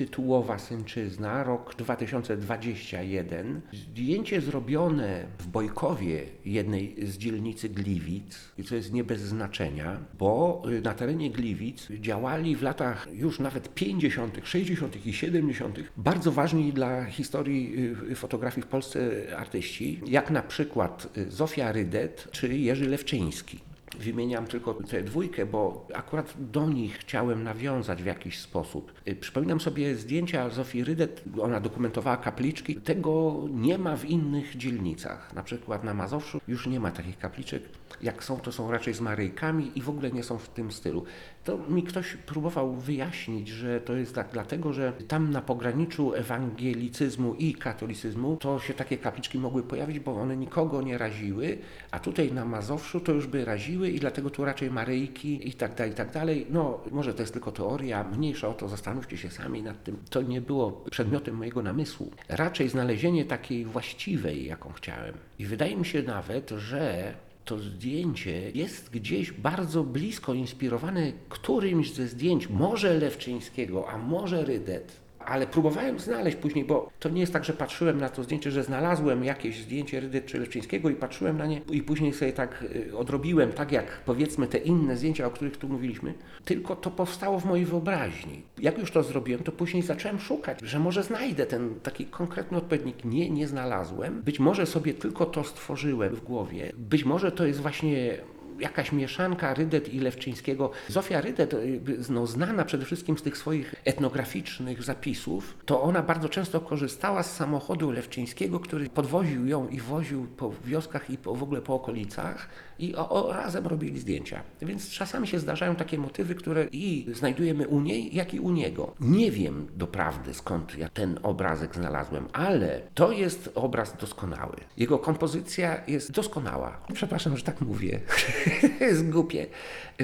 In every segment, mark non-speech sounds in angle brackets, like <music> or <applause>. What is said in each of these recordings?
tytułowa Synczyzna, rok 2021. Zdjęcie zrobione w Bojkowie, jednej z dzielnicy Gliwic, co jest nie bez znaczenia, bo y, na terenie Gliwic działali w latach już nawet 50., 60. i 70. bardzo ważni dla historii y, fotografii w Polsce artyści, jak na przykład y, Zofia Rydet czy Jerzy Lewczyński. Wymieniam tylko tę dwójkę, bo akurat do nich chciałem nawiązać w jakiś sposób. Y, Przypominam sobie zdjęcia Zofii Rydet, ona dokumentowała kapliczki. Tego nie ma w innych dzielnicach. Na przykład na Mazowszu już nie ma takich kapliczek. Jak są, to są raczej z Maryjkami i w ogóle nie są w tym stylu. To mi ktoś próbował wyjaśnić, że to jest tak dlatego, że tam na pograniczu ewangelicyzmu i katolicyzmu to się takie kapliczki mogły pojawić, bo one nikogo nie raziły, a tutaj na Mazowszu to już by raziły i dlatego tu raczej Maryjki i tak dalej, i tak dalej. No, może to jest tylko teoria, mniejsza o to, zastanówcie się sami nad tym. To nie było przedmiotem mojego namysłu. Raczej znalezienie takiej właściwej, jaką chciałem. I wydaje mi się nawet, że to zdjęcie jest gdzieś bardzo blisko inspirowane którymś ze zdjęć, może Lewczyńskiego, a może Rydet. Ale próbowałem znaleźć później, bo to nie jest tak, że patrzyłem na to zdjęcie, że znalazłem jakieś zdjęcie Rydet czy Lewczyńskiego i patrzyłem na nie i później sobie tak y, odrobiłem, tak jak powiedzmy te inne zdjęcia, o których tu mówiliśmy, tylko to powstało w mojej wyobraźni. Jak już to zrobiłem, to później zacząłem szukać, że może znajdę ten taki konkretny odpowiednik. Nie, nie znalazłem. Być może sobie tylko to stworzyłem w głowie. Być może to jest właśnie jakaś mieszanka Rydet i Lewczyńskiego. Zofia Rydet, y, no, znana przede wszystkim z tych swoich etnograficznych zapisów, to ona bardzo często korzystała z samochodu Lewczyńskiego, który podwoził ją i woził po wioskach i po, w ogóle po okolicach i o, o, razem robili zdjęcia. Więc czasami się zdarzają takie motywy, które i znajdujemy u niej, jak i u niego. Nie wiem doprawdy skąd ja ten obrazek znalazłem, ale to jest obraz doskonały. Jego kompozycja jest doskonała. Przepraszam, że tak mówię. <laughs> <laughs> jest głupie,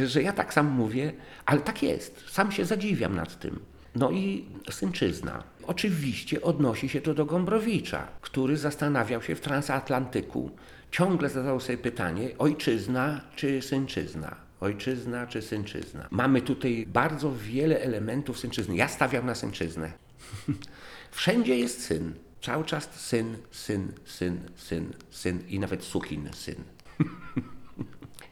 że ja tak sam mówię, ale tak jest. Sam się zadziwiam nad tym. No i Synczyzna. Oczywiście odnosi się to do Gombrowicza, który zastanawiał się w transatlantyku. Ciągle zadawał sobie pytanie, ojczyzna czy synczyzna? Ojczyzna czy synczyzna? Mamy tutaj bardzo wiele elementów synczyzny. Ja stawiam na synczyznę. <laughs> Wszędzie jest syn. Cały czas syn, syn, syn, syn, syn i nawet sukin syn. <laughs>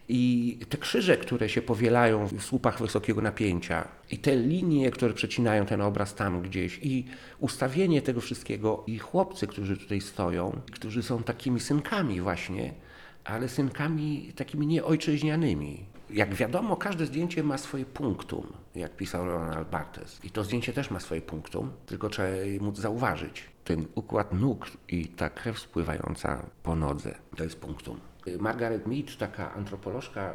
I te krzyże, które się powielają w słupach wysokiego napięcia, i te linie, które przecinają ten obraz tam gdzieś, i ustawienie tego wszystkiego, i chłopcy, którzy tutaj stoją, którzy są takimi synkami, właśnie, ale synkami takimi nieojczyźnianymi. Jak wiadomo, każde zdjęcie ma swoje punktum, jak pisał Ronald Barthes. I to zdjęcie też ma swoje punktum, tylko trzeba móc zauważyć. Ten układ nóg i ta krew spływająca po nodze to jest punktum. Margaret Mead, taka antropolożka,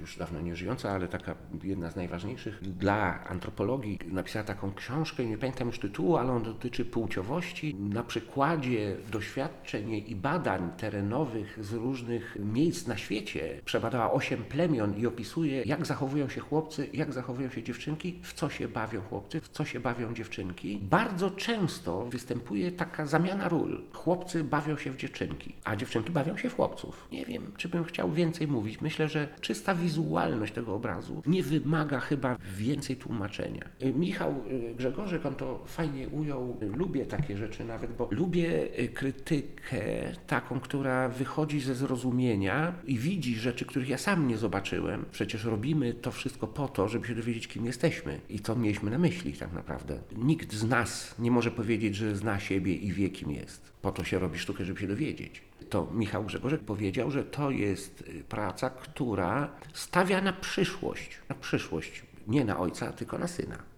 już dawno nie żyjąca, ale taka jedna z najważniejszych dla antropologii, napisała taką książkę, nie pamiętam już tytułu, ale on dotyczy płciowości. Na przykładzie doświadczeń i badań terenowych z różnych miejsc na świecie przebadała osiem plemion i opisuje, jak zachowują się chłopcy, jak zachowują się dziewczynki, w co się bawią chłopcy, w co się bawią dziewczynki. Bardzo często występuje taka zamiana ról. Chłopcy bawią się w dziewczynki, a dziewczynki bawią się w chłopców. Nie wiem, czy bym chciał więcej mówić. Myślę, że czysta wizualność tego obrazu nie wymaga chyba więcej tłumaczenia. Y, Michał y, Grzegorzek, on to fajnie ujął. Lubię takie rzeczy nawet, bo lubię y, krytykę taką, która wychodzi ze zrozumienia i widzi rzeczy, których ja sam nie zobaczyłem. Przecież robimy to wszystko po to, żeby się dowiedzieć, kim jesteśmy i co mieliśmy na myśli tak naprawdę. Nikt z nas nie może powiedzieć, że zna siebie i wie, kim jest. Po to się robi sztukę, żeby się dowiedzieć to Michał Grzegorzek powiedział, że to jest praca, która stawia na przyszłość, na przyszłość, nie na ojca, tylko na syna.